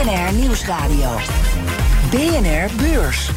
BNR Nieuwsradio. BNR Beurs.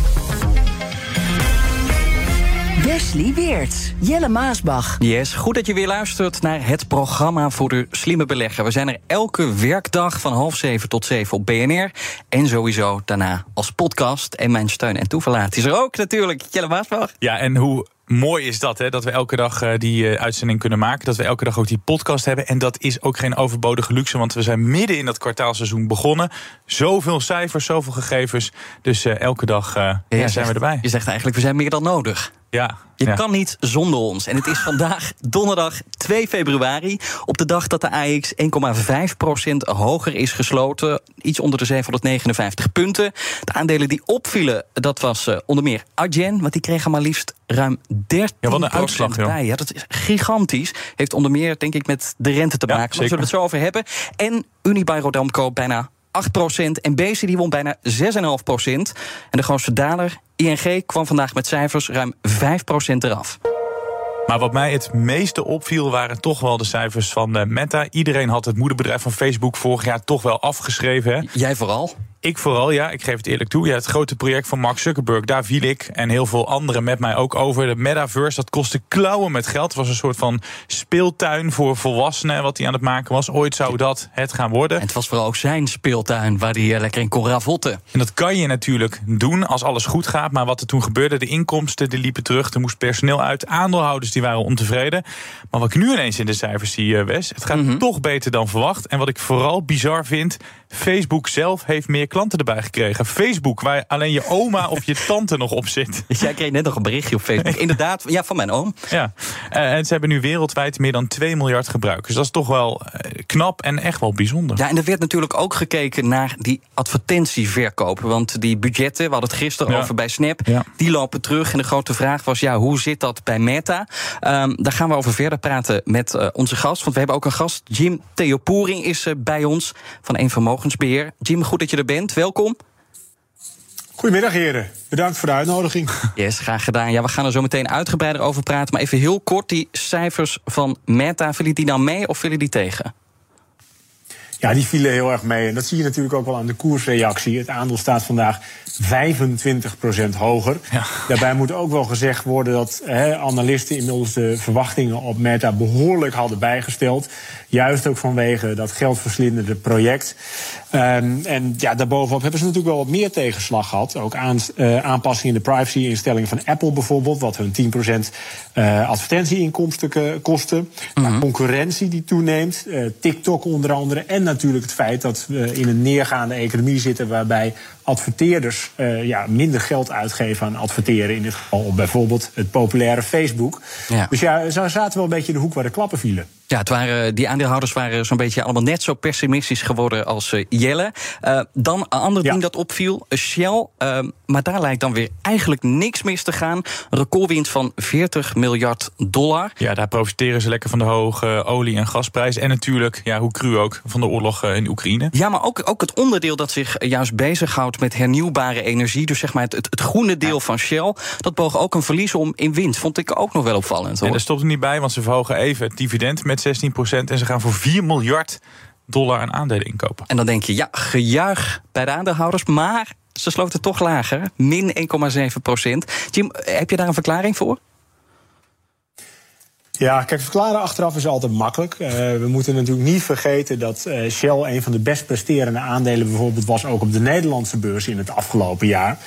Wesley Weerts, Jelle Maasbach. Yes, goed dat je weer luistert naar het programma voor de slimme belegger. We zijn er elke werkdag van half zeven tot zeven op BNR. En sowieso daarna als podcast. En mijn steun en toeverlaat is er ook natuurlijk, Jelle Maasbach. Ja, en hoe mooi is dat, hè? Dat we elke dag uh, die uh, uitzending kunnen maken. Dat we elke dag ook die podcast hebben. En dat is ook geen overbodige luxe, want we zijn midden in dat kwartaalseizoen begonnen. Zoveel cijfers, zoveel gegevens. Dus uh, elke dag ja, zijn zegt, we erbij. Je zegt eigenlijk, we zijn meer dan nodig. Ja, je ja. kan niet zonder ons. En het is vandaag donderdag 2 februari. Op de dag dat de AX 1,5% hoger is gesloten. Iets onder de 759 punten. De aandelen die opvielen, dat was onder meer Adyen. Want die kregen maar liefst ruim 13 ja, wat een uitslag, bij. Ja, dat is gigantisch. Heeft onder meer, denk ik, met de rente te maken. Ja, Daar zullen we het zo over hebben. En Unibail Rodamco bijna 8%. En Bezi die won bijna 6,5%. En de grootste daler, ING, kwam vandaag met cijfers ruim 5% eraf. Maar wat mij het meeste opviel waren toch wel de cijfers van uh, Meta. Iedereen had het moederbedrijf van Facebook vorig jaar toch wel afgeschreven. Hè? Jij vooral? Ik vooral, ja. Ik geef het eerlijk toe. Ja, het grote project van Mark Zuckerberg, daar viel ik en heel veel anderen met mij ook over. De metaverse, dat kostte klauwen met geld. Het was een soort van speeltuin voor volwassenen wat hij aan het maken was. Ooit zou dat het gaan worden. En het was vooral ook zijn speeltuin waar hij lekker in kon ravotten. En dat kan je natuurlijk doen als alles goed gaat. Maar wat er toen gebeurde, de inkomsten die liepen terug. Er moest personeel uit. Aandeelhouders die waren ontevreden. Maar wat ik nu ineens in de cijfers zie, Wes, het gaat mm -hmm. toch beter dan verwacht. En wat ik vooral bizar vind, Facebook zelf heeft meer klanten erbij gekregen. Facebook, waar alleen je oma of je tante nog op zit. Dus jij kreeg net nog een berichtje op Facebook. Inderdaad, ja, van mijn oom. Ja, uh, en ze hebben nu wereldwijd meer dan 2 miljard gebruikers. Dat is toch wel uh, knap en echt wel bijzonder. Ja, en er werd natuurlijk ook gekeken naar die advertentieverkoop. Want die budgetten, we hadden het gisteren ja. over bij Snap, ja. die lopen terug. En de grote vraag was, ja, hoe zit dat bij Meta? Um, daar gaan we over verder praten met uh, onze gast. Want we hebben ook een gast, Jim Theopoering is bij ons van een vermogensbeheer. Jim, goed dat je er bent. Welkom. Goedemiddag, heren. Bedankt voor de uitnodiging. Yes, graag gedaan. Ja, we gaan er zo meteen uitgebreider over praten. Maar even heel kort, die cijfers van Meta, vielen die nou mee of vielen die tegen? Ja, die vielen heel erg mee. En dat zie je natuurlijk ook wel aan de koersreactie. Het aandeel staat vandaag 25% hoger. Ja. Daarbij moet ook wel gezegd worden dat he, analisten inmiddels de verwachtingen op Meta behoorlijk hadden bijgesteld. Juist ook vanwege dat geldverslindende project. Um, en ja, daarbovenop hebben ze natuurlijk wel wat meer tegenslag gehad. Ook aan, uh, aanpassingen in de privacy-instellingen van Apple bijvoorbeeld, wat hun 10% uh, advertentieinkomsten kosten. Mm -hmm. Concurrentie die toeneemt, uh, TikTok onder andere. En natuurlijk het feit dat we in een neergaande economie zitten waarbij adverteerders uh, ja, minder geld uitgeven aan adverteren. In dit geval op bijvoorbeeld het populaire Facebook. Ja. Dus ja, ze zaten wel een beetje in de hoek waar de klappen vielen. Ja, het waren, die aandeelhouders waren zo'n beetje allemaal net zo pessimistisch geworden als uh, Jelle. Uh, dan een ander ja. ding dat opviel, Shell. Uh, maar daar lijkt dan weer eigenlijk niks mis te gaan. Recordwinst van 40 miljard dollar. Ja, daar profiteren ze lekker van de hoge olie- en gasprijs. En natuurlijk, ja, hoe cru ook, van de oorlog in Oekraïne. Ja, maar ook, ook het onderdeel dat zich juist bezighoudt met hernieuwbare energie. Dus zeg maar het, het, het groene deel ja. van Shell. Dat boog ook een verlies om in winst. Vond ik ook nog wel opvallend. Hoor. En daar stopt er niet bij, want ze verhogen even het dividend met 16% en ze gaan voor 4 miljard dollar aan aandelen inkopen. En dan denk je, ja, gejuich bij de aandeelhouders, maar ze sloten toch lager, min 1,7 procent. Jim, heb je daar een verklaring voor? Ja, kijk, verklaren achteraf is altijd makkelijk. Uh, we moeten natuurlijk niet vergeten dat uh, Shell een van de best presterende aandelen bijvoorbeeld was ook op de Nederlandse beurs in het afgelopen jaar.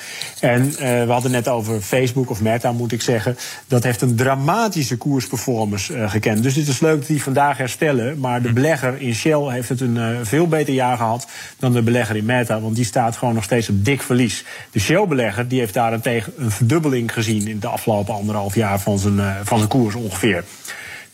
En uh, we hadden net over Facebook of Meta, moet ik zeggen. Dat heeft een dramatische koersperformance gekend. Dus het is leuk dat die vandaag herstellen. Maar de belegger in Shell heeft het een veel beter jaar gehad dan de belegger in Meta. Want die staat gewoon nog steeds op dik verlies. De Shell-belegger die heeft daarentegen een verdubbeling gezien in de afgelopen anderhalf jaar van zijn, van zijn koers ongeveer.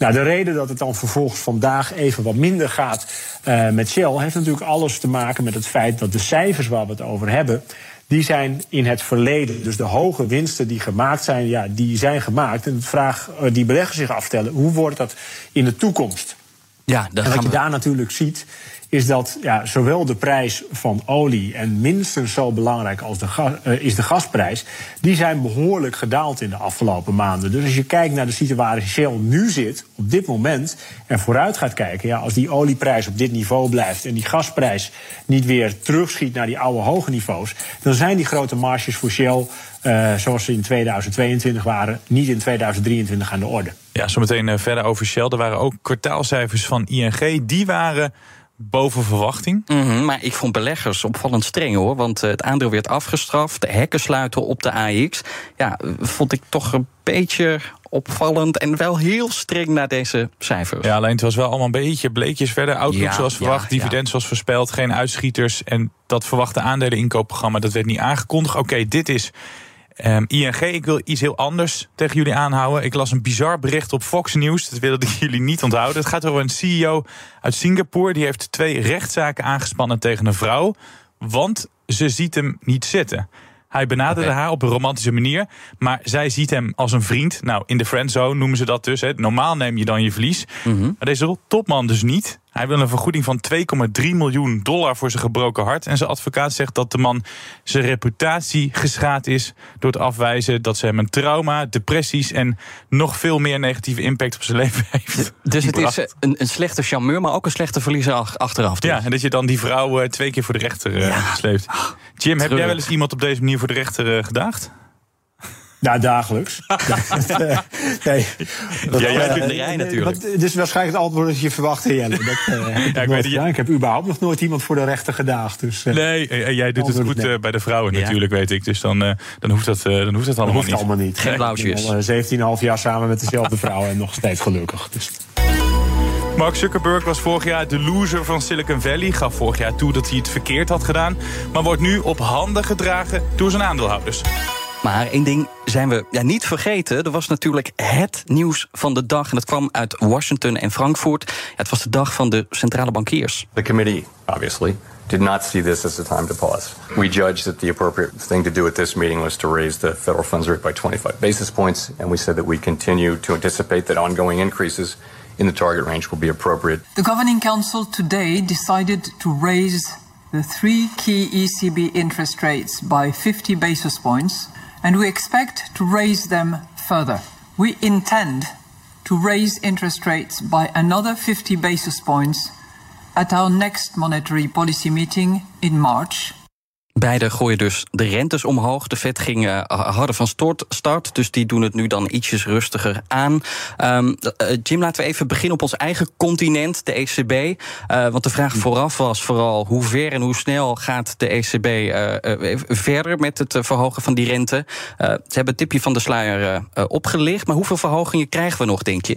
Nou, de reden dat het dan vervolgens vandaag even wat minder gaat uh, met Shell heeft natuurlijk alles te maken met het feit dat de cijfers waar we het over hebben die zijn in het verleden. Dus de hoge winsten die gemaakt zijn, ja, die zijn gemaakt. En de vraag die beleggers zich afstellen, hoe wordt dat in de toekomst? Ja, en wat je daar natuurlijk ziet, is dat ja, zowel de prijs van olie en minstens zo belangrijk als de uh, is de gasprijs, die zijn behoorlijk gedaald in de afgelopen maanden. Dus als je kijkt naar de situatie Shell nu zit, op dit moment, en vooruit gaat kijken, ja, als die olieprijs op dit niveau blijft en die gasprijs niet weer terugschiet naar die oude hoge niveaus, dan zijn die grote marges voor Shell uh, zoals ze in 2022 waren, niet in 2023 aan de orde. Ja, zometeen uh, verder over Shell. Er waren ook kwartaalcijfers van ING. Die waren boven verwachting. Mm -hmm, maar ik vond beleggers opvallend streng hoor. Want eh, het aandeel werd afgestraft. De hekken sluiten op de AX. Ja, vond ik toch een beetje opvallend en wel heel streng naar deze cijfers. Ja, alleen het was wel allemaal een beetje bleekjes verder. Outlook ja, zoals verwacht, ja, dividend zoals voorspeld, geen uitschieters. En dat verwachte aandeleninkoopprogramma, dat werd niet aangekondigd. Oké, dit is Um, ING, ik wil iets heel anders tegen jullie aanhouden. Ik las een bizar bericht op Fox News. Dat wilde ik jullie niet onthouden. Het gaat over een CEO uit Singapore. Die heeft twee rechtszaken aangespannen tegen een vrouw. Want ze ziet hem niet zitten. Hij benaderde haar op een romantische manier. Maar zij ziet hem als een vriend. Nou, in de friendzone noemen ze dat dus. Hè. Normaal neem je dan je verlies. Mm -hmm. Maar deze topman dus niet. Hij wil een vergoeding van 2,3 miljoen dollar voor zijn gebroken hart. En zijn advocaat zegt dat de man zijn reputatie geschaad is. door het afwijzen dat ze hem een trauma, depressies. en nog veel meer negatieve impact op zijn leven heeft. Dus het is een, een slechte charmeur, maar ook een slechte verliezer achteraf. Dus. Ja, en dat je dan die vrouw uh, twee keer voor de rechter uh, ja. sleept. Jim, heb jij wel eens iemand op deze manier voor de rechter uh, gedaagd? Ja, dagelijks. nee, dat, ja, jij doet de rij natuurlijk. Dit is waarschijnlijk het antwoord dat je verwacht, Jelle. Dat, uh, ik, ja, ik, weet ja. ik heb überhaupt nog nooit iemand voor de rechter gedaagd. Dus, uh, nee, jij doet het goed nee. bij de vrouwen natuurlijk, weet ik. Dus dan, uh, dan, hoeft, dat, dan hoeft dat allemaal dat hoeft niet. allemaal niet. Geen blauwtjes. 17,5 jaar samen met dezelfde vrouw en nog steeds gelukkig. Dus. Mark Zuckerberg was vorig jaar de loser van Silicon Valley. Gaf vorig jaar toe dat hij het verkeerd had gedaan. Maar wordt nu op handen gedragen door zijn aandeelhouders. Maar één ding zijn we ja, niet vergeten. Er was natuurlijk het nieuws van de dag. En dat kwam uit Washington en Frankfurt. Ja, het was de dag van de centrale bankiers. The committee, obviously, did not see this as a time to pause. We judged that the appropriate thing to do at this meeting was to raise the federal funds rate by 25 basis points. And we said that we continue to anticipate that ongoing increases in the target range will be appropriate. The Governing Council today decided to raise the three key ECB interest rates by 50 basis points and we expect to raise them further. We intend to raise interest rates by another 50 basis points at our next monetary policy meeting in March. Beide gooien dus de rentes omhoog. De Fed ging uh, harder van start, dus die doen het nu dan ietsjes rustiger aan. Um, uh, Jim, laten we even beginnen op ons eigen continent, de ECB. Uh, want de vraag vooraf was vooral hoe ver en hoe snel gaat de ECB verder met het verhogen van die rente. ze hebben het tipje van de sluier opgelicht, maar hoeveel verhogingen krijgen we nog, denk je?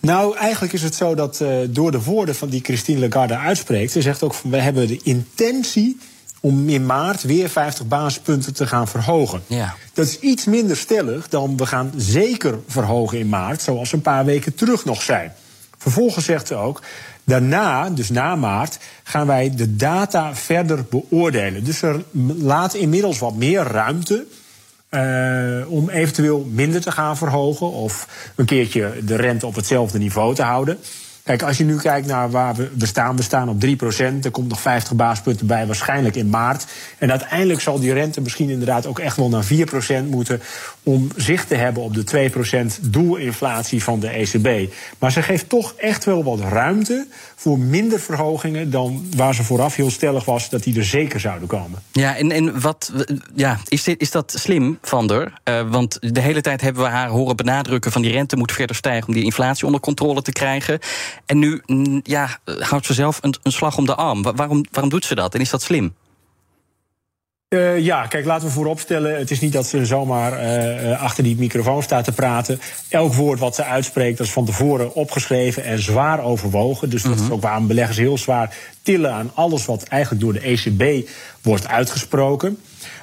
Nou, eigenlijk is het zo dat uh, door de woorden van die Christine Lagarde uitspreekt, ze zegt ook van we hebben de intentie om in maart weer 50 basispunten te gaan verhogen. Ja. Dat is iets minder stellig dan we gaan zeker verhogen in maart, zoals een paar weken terug nog zijn. Vervolgens zegt ze ook, daarna, dus na maart, gaan wij de data verder beoordelen. Dus er laat inmiddels wat meer ruimte uh, om eventueel minder te gaan verhogen of een keertje de rente op hetzelfde niveau te houden. Kijk, als je nu kijkt naar waar we, we staan, we staan op 3%. Er komt nog 50 basispunten bij, waarschijnlijk in maart. En uiteindelijk zal die rente misschien inderdaad ook echt wel naar 4% moeten. om zicht te hebben op de 2% doelinflatie van de ECB. Maar ze geeft toch echt wel wat ruimte voor minder verhogingen dan waar ze vooraf heel stellig was dat die er zeker zouden komen. Ja, en, en wat, ja, is, dit, is dat slim van der? Uh, want de hele tijd hebben we haar horen benadrukken van die rente moet verder stijgen om die inflatie onder controle te krijgen. En nu ja, houdt ze zelf een, een slag om de arm. Waarom, waarom doet ze dat en is dat slim? Uh, ja, kijk, laten we vooropstellen. Het is niet dat ze zomaar uh, achter die microfoon staat te praten. Elk woord wat ze uitspreekt, dat is van tevoren opgeschreven en zwaar overwogen. Dus dat is mhm. ook waarom beleggers heel zwaar tillen aan alles wat eigenlijk door de ECB wordt uitgesproken.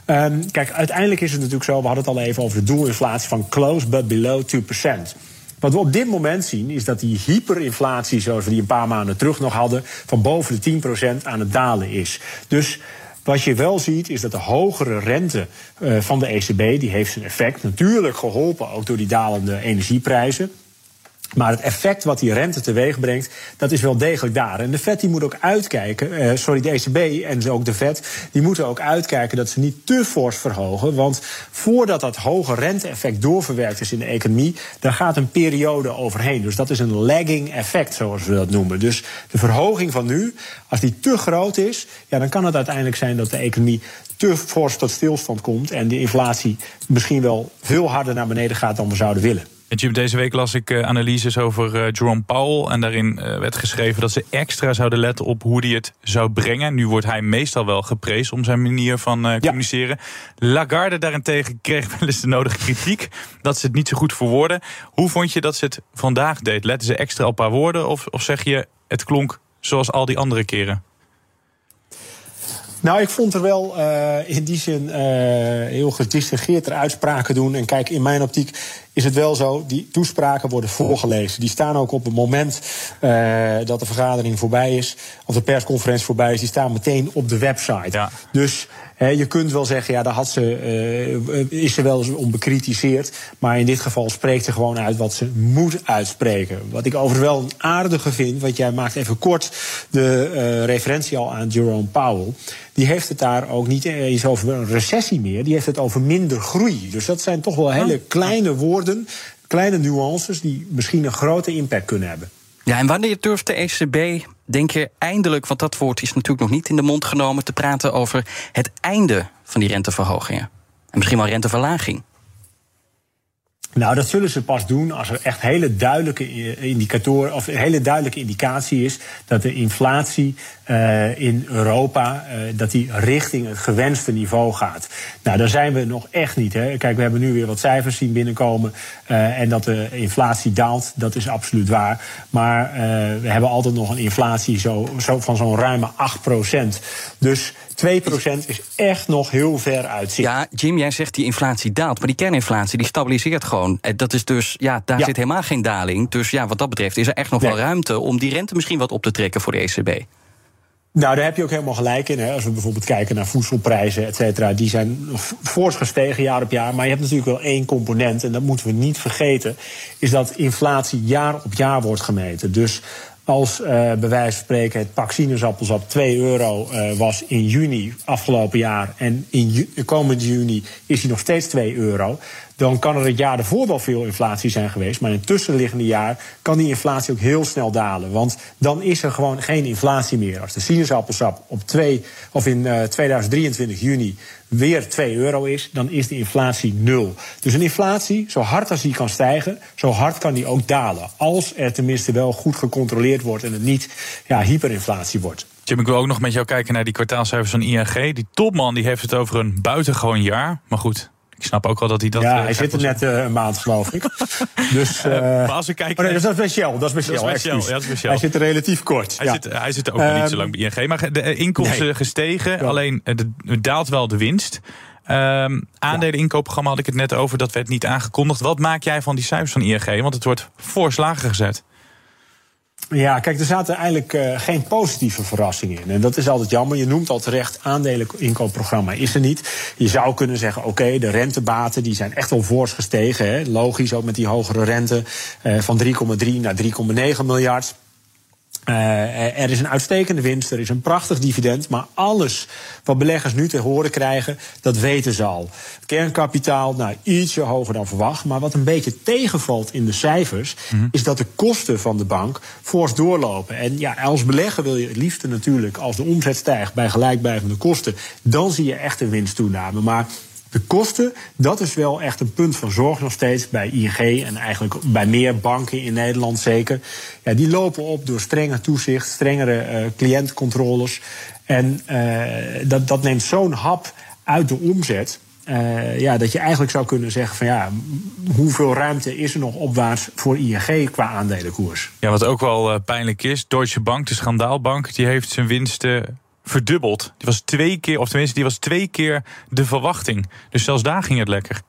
Um, kijk, uiteindelijk is het natuurlijk zo, we hadden het al even over de doelinflatie van close but below 2%. Wat we op dit moment zien is dat die hyperinflatie, zoals we die een paar maanden terug nog hadden, van boven de 10% aan het dalen is. Dus wat je wel ziet is dat de hogere rente uh, van de ECB, die heeft zijn effect. Natuurlijk geholpen ook door die dalende energieprijzen. Maar het effect wat die rente teweeg brengt, dat is wel degelijk daar. En de Fed die moet ook uitkijken, eh, sorry, de ECB en ook de Fed, die moeten ook uitkijken dat ze niet te fors verhogen. Want voordat dat hoge rente-effect doorverwerkt is in de economie, daar gaat een periode overheen. Dus dat is een lagging effect, zoals we dat noemen. Dus de verhoging van nu, als die te groot is, ja, dan kan het uiteindelijk zijn dat de economie te fors tot stilstand komt en de inflatie misschien wel veel harder naar beneden gaat dan we zouden willen. Jim, deze week las ik uh, analyses over uh, Jerome Powell. En daarin uh, werd geschreven dat ze extra zouden letten op hoe hij het zou brengen. Nu wordt hij meestal wel geprezen om zijn manier van communiceren. Lagarde daarentegen kreeg wel eens de nodige kritiek. Dat ze het niet zo goed verwoorden. Hoe vond je dat ze het vandaag deed? Letten ze extra op haar woorden? Of, of zeg je het klonk zoals al die andere keren? Nou, ik vond er wel uh, in die zin uh, heel gedistingeerd uitspraken doen. En kijk, in mijn optiek is het wel zo, die toespraken worden voorgelezen. Die staan ook op het moment uh, dat de vergadering voorbij is, of de persconferentie voorbij is, die staan meteen op de website. Ja. Dus je kunt wel zeggen, ja, daar had ze, is ze wel eens om bekritiseerd. Maar in dit geval spreekt ze gewoon uit wat ze moet uitspreken. Wat ik overigens wel een aardige vind, want jij maakt even kort de referentie al aan Jerome Powell die heeft het daar ook niet eens over een recessie meer. Die heeft het over minder groei. Dus dat zijn toch wel hele kleine woorden, kleine nuances die misschien een grote impact kunnen hebben. Ja, en wanneer durft de ECB, denk je eindelijk, want dat woord is natuurlijk nog niet in de mond genomen, te praten over het einde van die renteverhogingen? En misschien wel renteverlaging? Nou, dat zullen ze pas doen als er echt hele duidelijke indicatoren of een hele duidelijke indicatie is dat de inflatie uh, in Europa uh, dat die richting het gewenste niveau gaat. Nou, daar zijn we nog echt niet. Hè. Kijk, we hebben nu weer wat cijfers zien binnenkomen en dat de inflatie daalt. Dat is absoluut waar. Maar we hebben altijd nog een inflatie zo, zo van zo'n ruime 8 Dus 2% is echt nog heel ver uit Ja, Jim, jij zegt die inflatie daalt. Maar die kerninflatie die stabiliseert gewoon. Dat is dus, ja, daar zit helemaal geen daling. Dus ja, wat dat betreft is er echt nog wel ruimte om die rente misschien wat op te trekken voor de ECB. Nou, daar heb je ook helemaal gelijk in. Hè. Als we bijvoorbeeld kijken naar voedselprijzen, et cetera, die zijn fors gestegen jaar op jaar. Maar je hebt natuurlijk wel één component, en dat moeten we niet vergeten, is dat inflatie jaar op jaar wordt gemeten. Dus als uh, bij wijze van spreken het pak sinaasappelsap 2 euro uh, was in juni afgelopen jaar en in ju komend juni is hij nog steeds 2 euro, dan kan er het jaar ervoor wel veel inflatie zijn geweest. Maar in het tussenliggende jaar kan die inflatie ook heel snel dalen. Want dan is er gewoon geen inflatie meer. Als de sinaasappelsap op 2 of in uh, 2023 juni weer 2 euro is, dan is de inflatie nul. Dus een inflatie, zo hard als die kan stijgen, zo hard kan die ook dalen. Als er tenminste wel goed gecontroleerd wordt en het niet ja, hyperinflatie wordt. Jim, ik wil ook nog met jou kijken naar die kwartaalcijfers van ING. Die topman die heeft het over een buitengewoon jaar. Maar goed, ik snap ook wel dat hij dat... Ja, uh, hij zit er net uh, een maand, geloof ik. dus, uh, maar als we kijken... Oh nee, dat is bij Shell. Dat is bij Shell, dat is Shell, ja, dat is bij Shell. Hij zit er relatief kort. Hij, ja. zit, hij zit er ook um, niet zo lang bij ING. Maar de inkomsten nee. gestegen, ja. alleen het daalt wel de winst. Um, aandeleninkoopprogramma had ik het net over, dat werd niet aangekondigd. Wat maak jij van die cijfers van ING? Want het wordt voor slagen gezet. Ja, kijk, er zaten eigenlijk uh, geen positieve verrassingen in. En dat is altijd jammer. Je noemt al terecht, aandeleninkoopprogramma is er niet. Je zou kunnen zeggen, oké, de rentebaten die zijn echt wel fors gestegen. Hè. Logisch, ook met die hogere rente uh, van 3,3 naar 3,9 miljard. Uh, er is een uitstekende winst, er is een prachtig dividend. Maar alles wat beleggers nu te horen krijgen, dat weten ze al. Kernkapitaal, nou, ietsje hoger dan verwacht. Maar wat een beetje tegenvalt in de cijfers, mm -hmm. is dat de kosten van de bank fors doorlopen. En ja, als belegger wil je het liefste natuurlijk, als de omzet stijgt bij gelijkblijvende kosten, dan zie je echt een winsttoename. Maar de kosten, dat is wel echt een punt van zorg nog steeds bij ING en eigenlijk bij meer banken in Nederland zeker. Ja, die lopen op door strenge toezicht, strengere uh, cliëntcontroles. En uh, dat, dat neemt zo'n hap uit de omzet. Uh, ja, dat je eigenlijk zou kunnen zeggen van ja, hoeveel ruimte is er nog opwaarts voor ING qua aandelenkoers? Ja, wat ook wel pijnlijk is, Deutsche Bank, de schandaalbank, die heeft zijn winsten verdubbeld. Die was twee keer, of tenminste, die was twee keer de verwachting. Dus zelfs daar ging het lekker.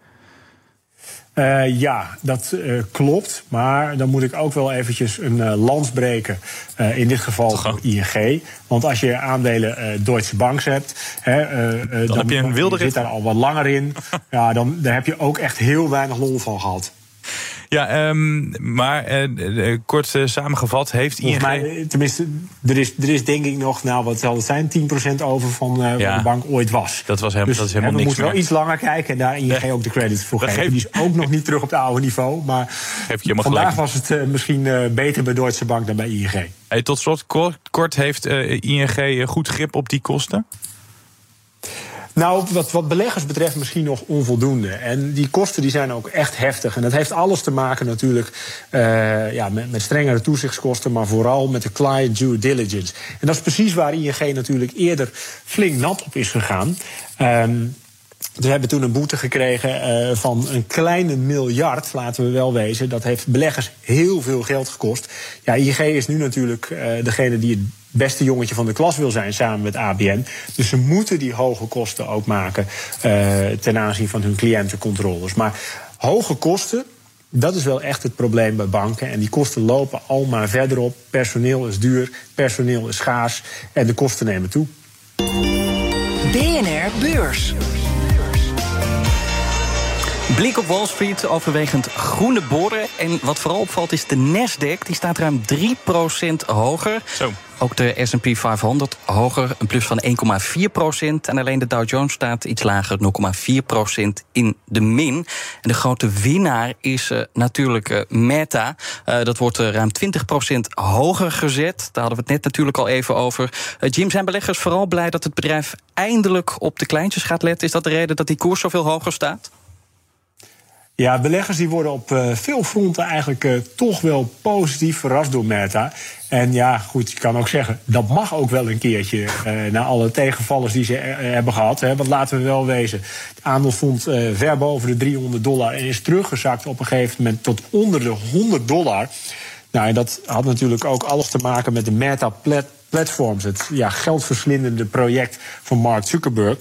Uh, ja, dat uh, klopt. Maar dan moet ik ook wel eventjes een uh, lans breken. in dit geval voor ING. Want als je aandelen Deutsche Bank hebt. Hè, dan, dan, heb je een wilde zit daar al wat langer in. ja, dan daar heb je ook echt heel weinig lol van gehad. Ja, um, maar uh, kort uh, samengevat, heeft ING... Mij, tenminste, er is, er is denk ik nog, nou wat zal het zijn, 10% over van uh, ja, wat de bank ooit was. Dat, was helemaal, dus, dat is helemaal niks We moeten wel iets langer kijken en daar ING ook de credits voor geven. Die is ook nog niet terug op het oude niveau. Maar vandaag gelijk. was het misschien beter bij Deutsche Bank dan bij ING. Hey, tot slot, kort, kort heeft ING goed grip op die kosten? Nou, wat, wat beleggers betreft misschien nog onvoldoende. En die kosten die zijn ook echt heftig. En dat heeft alles te maken natuurlijk uh, ja, met, met strengere toezichtskosten... maar vooral met de client due diligence. En dat is precies waar ING natuurlijk eerder flink nat op is gegaan. Um, we hebben toen een boete gekregen uh, van een kleine miljard, laten we wel wezen. Dat heeft beleggers heel veel geld gekost. Ja, ING is nu natuurlijk uh, degene die het beste jongetje van de klas wil zijn samen met ABN. Dus ze moeten die hoge kosten ook maken uh, ten aanzien van hun cliëntencontroles. Maar hoge kosten, dat is wel echt het probleem bij banken. En die kosten lopen al maar verder op. Personeel is duur, personeel is schaars en de kosten nemen toe. BNR Beurs. Blik op Wall Street, overwegend groene boren. En wat vooral opvalt is de Nasdaq, die staat ruim 3% hoger. Zo. Ook de S&P 500 hoger, een plus van 1,4 procent. En alleen de Dow Jones staat iets lager, 0,4 procent in de min. En de grote winnaar is uh, natuurlijk uh, Meta. Uh, dat wordt ruim 20 procent hoger gezet. Daar hadden we het net natuurlijk al even over. Jim, zijn beleggers vooral blij dat het bedrijf eindelijk op de kleintjes gaat letten? Is dat de reden dat die koers zoveel hoger staat? Ja, beleggers die worden op uh, veel fronten eigenlijk uh, toch wel positief verrast door Meta. En ja, goed, je kan ook zeggen, dat mag ook wel een keertje uh, na alle tegenvallers die ze hebben gehad. Hè, want laten we wel wezen, het aandeel stond ver boven de 300 dollar en is teruggezakt op een gegeven moment tot onder de 100 dollar. Nou, en dat had natuurlijk ook alles te maken met de Meta Platforms, het ja, geldverslindende project van Mark Zuckerberg.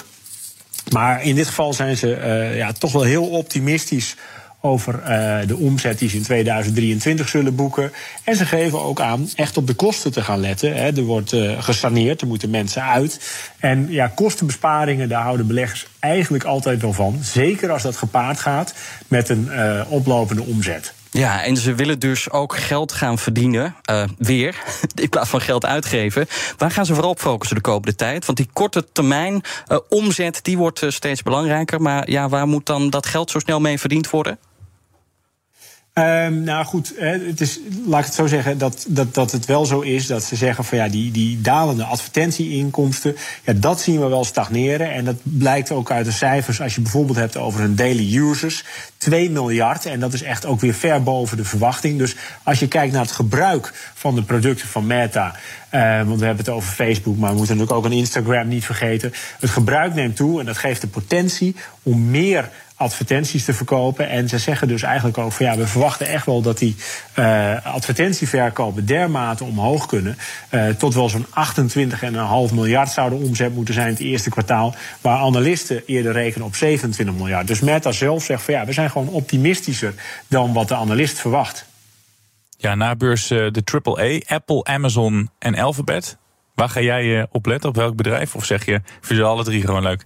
Maar in dit geval zijn ze uh, ja, toch wel heel optimistisch over uh, de omzet die ze in 2023 zullen boeken. En ze geven ook aan echt op de kosten te gaan letten. Hè. Er wordt uh, gesaneerd, er moeten mensen uit. En ja, kostenbesparingen, daar houden beleggers eigenlijk altijd wel van. Zeker als dat gepaard gaat met een oplopende omzet. Ja, en ze willen dus ook geld gaan verdienen, uh, weer, in plaats van geld uitgeven. Waar gaan ze vooral op focussen de komende tijd? Want die korte termijn uh, omzet, die wordt uh, steeds belangrijker. Maar ja, waar moet dan dat geld zo snel mee verdiend worden? Um, nou goed, het is, laat ik het zo zeggen, dat, dat, dat het wel zo is dat ze zeggen van ja, die, die dalende advertentieinkomsten, ja, dat zien we wel stagneren. En dat blijkt ook uit de cijfers als je bijvoorbeeld hebt over hun daily users. 2 miljard. En dat is echt ook weer ver boven de verwachting. Dus als je kijkt naar het gebruik van de producten van Meta. Uh, want we hebben het over Facebook, maar we moeten natuurlijk ook een Instagram niet vergeten. Het gebruik neemt toe en dat geeft de potentie om meer advertenties te verkopen. En ze zeggen dus eigenlijk ook van ja, we verwachten echt wel dat die uh, advertentieverkopen dermate omhoog kunnen. Uh, tot wel zo'n 28,5 miljard zou de omzet moeten zijn het eerste kwartaal. Waar analisten eerder rekenen op 27 miljard. Dus Meta zelf zegt van ja, we zijn gewoon optimistischer dan wat de analist verwacht. Ja, na beurs uh, de AAA, Apple, Amazon en Alphabet. Waar ga jij op letten? Op welk bedrijf? Of zeg je, vind je alle drie gewoon leuk?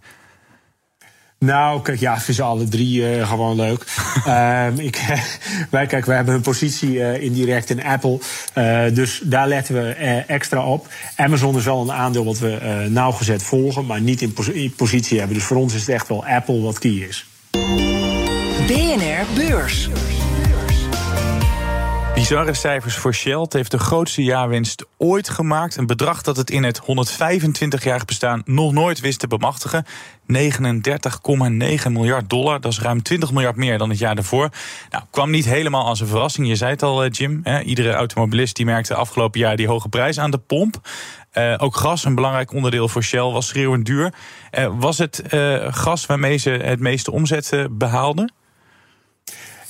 Nou, kijk, ja, ik vind ze alle drie uh, gewoon leuk. um, ik, wij, kijk, wij hebben een positie uh, indirect in Apple. Uh, dus daar letten we extra op. Amazon is wel een aandeel wat we nauwgezet volgen, maar niet in, in, positie hebben. Dus voor ons is het echt wel Apple wat key is. BNR Beurs. Bizarre cijfers voor Shell. Het heeft de grootste jaarwinst ooit gemaakt. Een bedrag dat het in het 125-jarig bestaan nog nooit wist te bemachtigen. 39,9 miljard dollar. Dat is ruim 20 miljard meer dan het jaar daarvoor. Nou, kwam niet helemaal als een verrassing. Je zei het al, eh, Jim. Hè? Iedere automobilist die merkte afgelopen jaar die hoge prijs aan de pomp. Uh, ook gas, een belangrijk onderdeel voor Shell, was schreeuwend duur. Uh, was het gas waarmee ze het meeste omzet behaalden?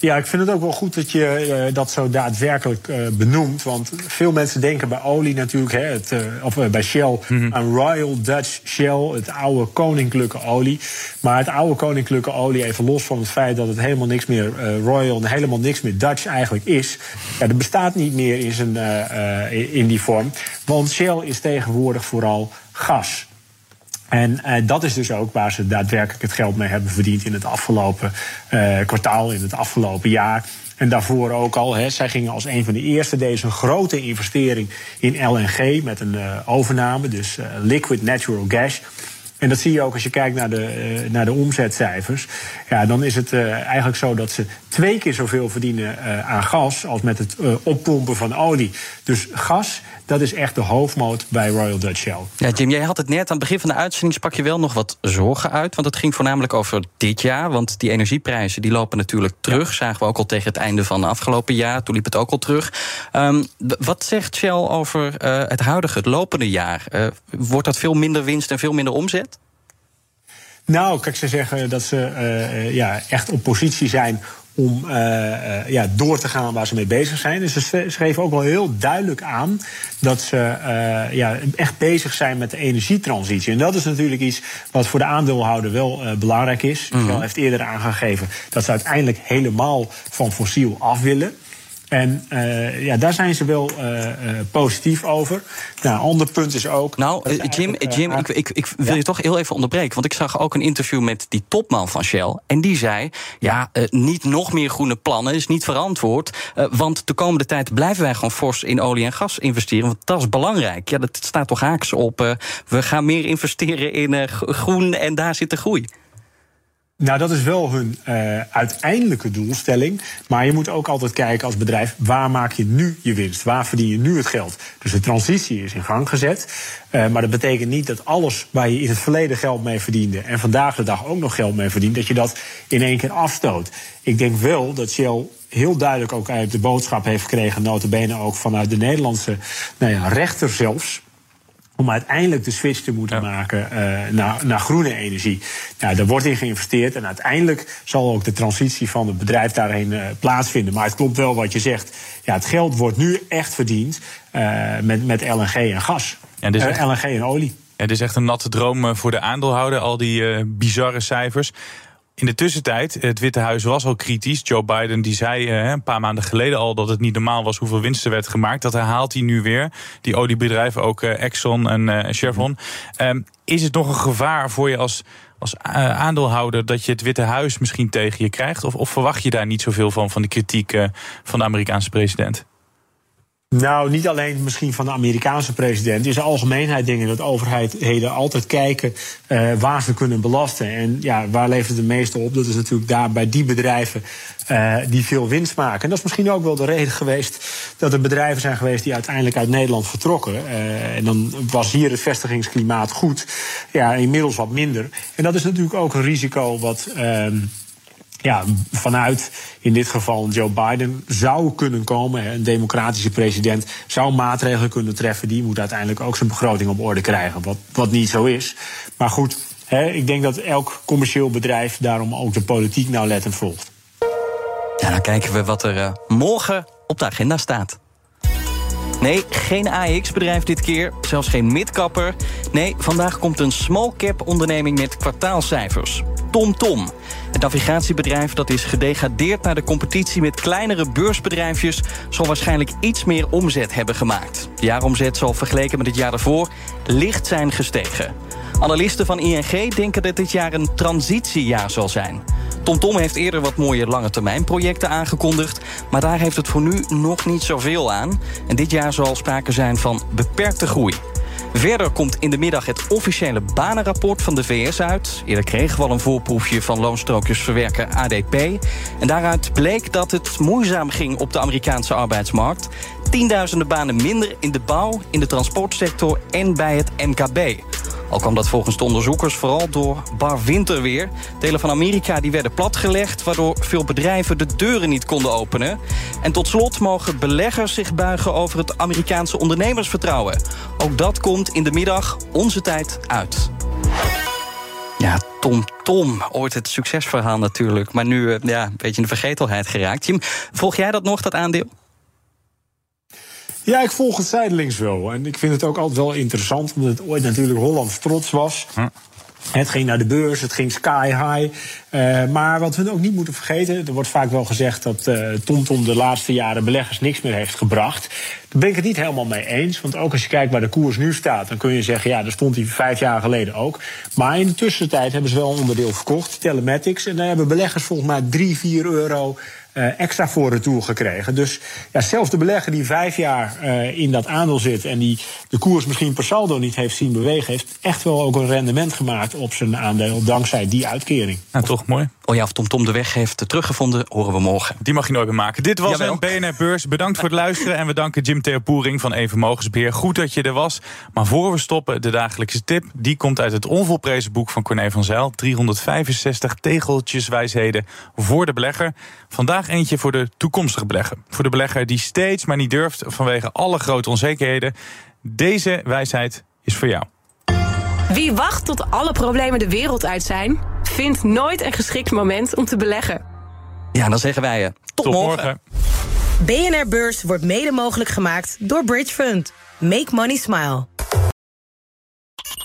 Ja, ik vind het ook wel goed dat je uh, dat zo daadwerkelijk uh, benoemt. Want veel mensen denken bij olie natuurlijk, hè, het, uh, of bij Shell, mm -hmm. aan Royal Dutch Shell, het oude koninklijke olie. Maar het oude koninklijke olie, even los van het feit dat het helemaal niks meer Royal en helemaal niks meer Dutch eigenlijk is. Ja, dat bestaat niet meer in, zijn, in die vorm. Want Shell is tegenwoordig vooral gas. En uh, dat is dus ook waar ze daadwerkelijk het geld mee hebben verdiend in het afgelopen uh, kwartaal, in het afgelopen jaar. En daarvoor ook al. Hè, zij gingen als een van de eerste deze grote investering in LNG met een uh, overname, dus liquid natural gas. En dat zie je ook als je kijkt naar de, naar de omzetcijfers. Ja, dan is het eigenlijk zo dat ze twee keer zoveel verdienen aan gas als met het oppompen van olie. Dus gas, dat is echt de hoofdmoot bij Royal Dutch Shell. Ja, Jim, jij had het net aan het begin van de uitzending sprak je wel nog wat zorgen uit. Want het ging voornamelijk over dit jaar. Want die energieprijzen die lopen natuurlijk terug. Ja. Zagen we ook al tegen het einde van het afgelopen jaar. Toen liep het ook al terug. Um, wat zegt Shell over het huidige, het lopende jaar? wordt dat veel minder winst en veel minder omzet? Nou, kijk, ze zeggen dat ze uh, ja, echt op positie zijn om uh, uh, ja, door te gaan waar ze mee bezig zijn. Dus ze schreven ook wel heel duidelijk aan dat ze uh, ja, echt bezig zijn met de energietransitie. En dat is natuurlijk iets wat voor de aandeelhouder wel belangrijk is. Mm -hmm. heeft eerder aangegeven dat ze uiteindelijk helemaal van fossiel af willen. En uh, ja, daar zijn ze wel uh, positief over. Nou, een ander punt is ook. Nou, Jim, Jim ik, ik, ik wil ja? je toch heel even onderbreken. Want ik zag ook een interview met die topman van Shell. En die zei: Ja, niet nog meer groene plannen is niet verantwoord. want de komende tijd blijven wij gewoon fors in olie en gas investeren. Want dat is belangrijk. Ja, dat staat toch haaks op. we gaan meer investeren in groen en daar zit de groei. Nou, dat is wel hun uh, uiteindelijke doelstelling. Maar je moet ook altijd kijken als bedrijf, waar maak je nu je winst? Waar verdien je nu het geld? Dus de transitie is in gang gezet. Uh, maar dat betekent niet dat alles waar je in het verleden geld mee verdiende... en vandaag de dag ook nog geld mee verdient, dat je dat in één keer afstoot. Ik denk wel dat Shell heel duidelijk ook uit de boodschap heeft gekregen... notabene ook vanuit de Nederlandse nou ja, rechter zelfs om uiteindelijk de switch te moeten ja. maken uh, naar, naar groene energie. Nou, daar wordt in geïnvesteerd en uiteindelijk zal ook de transitie van het bedrijf daarheen uh, plaatsvinden. Maar het klopt wel wat je zegt. Ja, het geld wordt nu echt verdiend uh, met, met LNG en gas. Ja, dus echt, LNG en olie. Ja, dit is echt een natte droom voor de aandeelhouder, al die bizarre cijfers. In de tussentijd, het Witte Huis was al kritisch. Joe Biden die zei uh, een paar maanden geleden al dat het niet normaal was hoeveel winst er werd gemaakt. Dat herhaalt hij nu weer. Die oliebedrijven, ook uh, Exxon en uh, Chevron. Um, is het nog een gevaar voor je als, als aandeelhouder dat je het Witte Huis misschien tegen je krijgt? Of, of verwacht je daar niet zoveel van, van de kritiek van de Amerikaanse president? Nou, niet alleen misschien van de Amerikaanse president. In zijn algemeenheid dingen dat overheden altijd kijken uh, waar ze kunnen belasten. En ja, waar levert het de meeste op? Dat is natuurlijk daar bij die bedrijven uh, die veel winst maken. En dat is misschien ook wel de reden geweest dat er bedrijven zijn geweest die uiteindelijk uit Nederland vertrokken. Uh, en dan was hier het vestigingsklimaat goed. Ja, inmiddels wat minder. En dat is natuurlijk ook een risico wat. Ja, vanuit in dit geval Joe Biden zou kunnen komen. Een democratische president zou maatregelen kunnen treffen. Die moet uiteindelijk ook zijn begroting op orde krijgen. Wat, wat niet zo is. Maar goed, hè, ik denk dat elk commercieel bedrijf daarom ook de politiek nauwlettend volgt. Dan kijken we wat er uh, morgen op de agenda staat. Nee, geen AX-bedrijf dit keer, zelfs geen midkapper. Nee, vandaag komt een small cap onderneming met kwartaalcijfers. TomTom. Tom. Het navigatiebedrijf dat is gedegradeerd naar de competitie met kleinere beursbedrijfjes zal waarschijnlijk iets meer omzet hebben gemaakt. De jaaromzet zal vergeleken met het jaar daarvoor licht zijn gestegen. Analisten van ING denken dat dit jaar een transitiejaar zal zijn. TomTom heeft eerder wat mooie lange termijn projecten aangekondigd, maar daar heeft het voor nu nog niet zoveel aan. En dit jaar zal sprake zijn van beperkte groei. Verder komt in de middag het officiële banenrapport van de VS uit. Eerder kregen we al een voorproefje van loonstrookjesverwerker ADP. En daaruit bleek dat het moeizaam ging op de Amerikaanse arbeidsmarkt. Tienduizenden banen minder in de bouw, in de transportsector en bij het MKB. Al kwam dat volgens de onderzoekers vooral door bar winterweer. Delen van Amerika die werden platgelegd... waardoor veel bedrijven de deuren niet konden openen. En tot slot mogen beleggers zich buigen over het Amerikaanse ondernemersvertrouwen. Ook dat komt in de middag onze tijd uit. Ja, Tom Tom, ooit het succesverhaal natuurlijk. Maar nu ja, een beetje in de vergetelheid geraakt. Jim, volg jij dat nog, dat aandeel? Ja, ik volg het zijdelings wel. En ik vind het ook altijd wel interessant, omdat het ooit natuurlijk Hollands trots was. Het ging naar de beurs, het ging sky high. Uh, maar wat we ook niet moeten vergeten, er wordt vaak wel gezegd dat uh, TomTom de laatste jaren beleggers niks meer heeft gebracht. Daar ben ik het niet helemaal mee eens. Want ook als je kijkt waar de koers nu staat, dan kun je zeggen, ja, daar stond hij vijf jaar geleden ook. Maar in de tussentijd hebben ze wel een onderdeel verkocht, telematics. En daar hebben beleggers volgens mij 3, 4 euro uh, extra voor retour gekregen. Dus ja, zelfs de belegger die vijf jaar uh, in dat aandeel zit en die de koers misschien per saldo niet heeft zien bewegen, heeft echt wel ook een rendement gemaakt op zijn aandeel dankzij die uitkering. Nou, toch mooi. Oh ja, of Tom Tom de weg heeft teruggevonden, horen we morgen. Die mag je nooit meer maken. Dit was Jawel. een BNR Beurs. Bedankt voor het luisteren en we danken Jim Theopoering van Even Mogensbeheer. Goed dat je er was. Maar voor we stoppen, de dagelijkse tip. Die komt uit het onvolprezen boek van Corné van Zijl. 365 tegeltjeswijsheden voor de belegger. Vandaag eentje voor de toekomstige belegger. Voor de belegger die steeds maar niet durft vanwege alle grote onzekerheden. Deze wijsheid is voor jou. Wie wacht tot alle problemen de wereld uit zijn, vindt nooit een geschikt moment om te beleggen. Ja, dan zeggen wij je. Tot, Tot morgen. morgen. BNR Beurs wordt mede mogelijk gemaakt door Bridge Fund. Make money smile.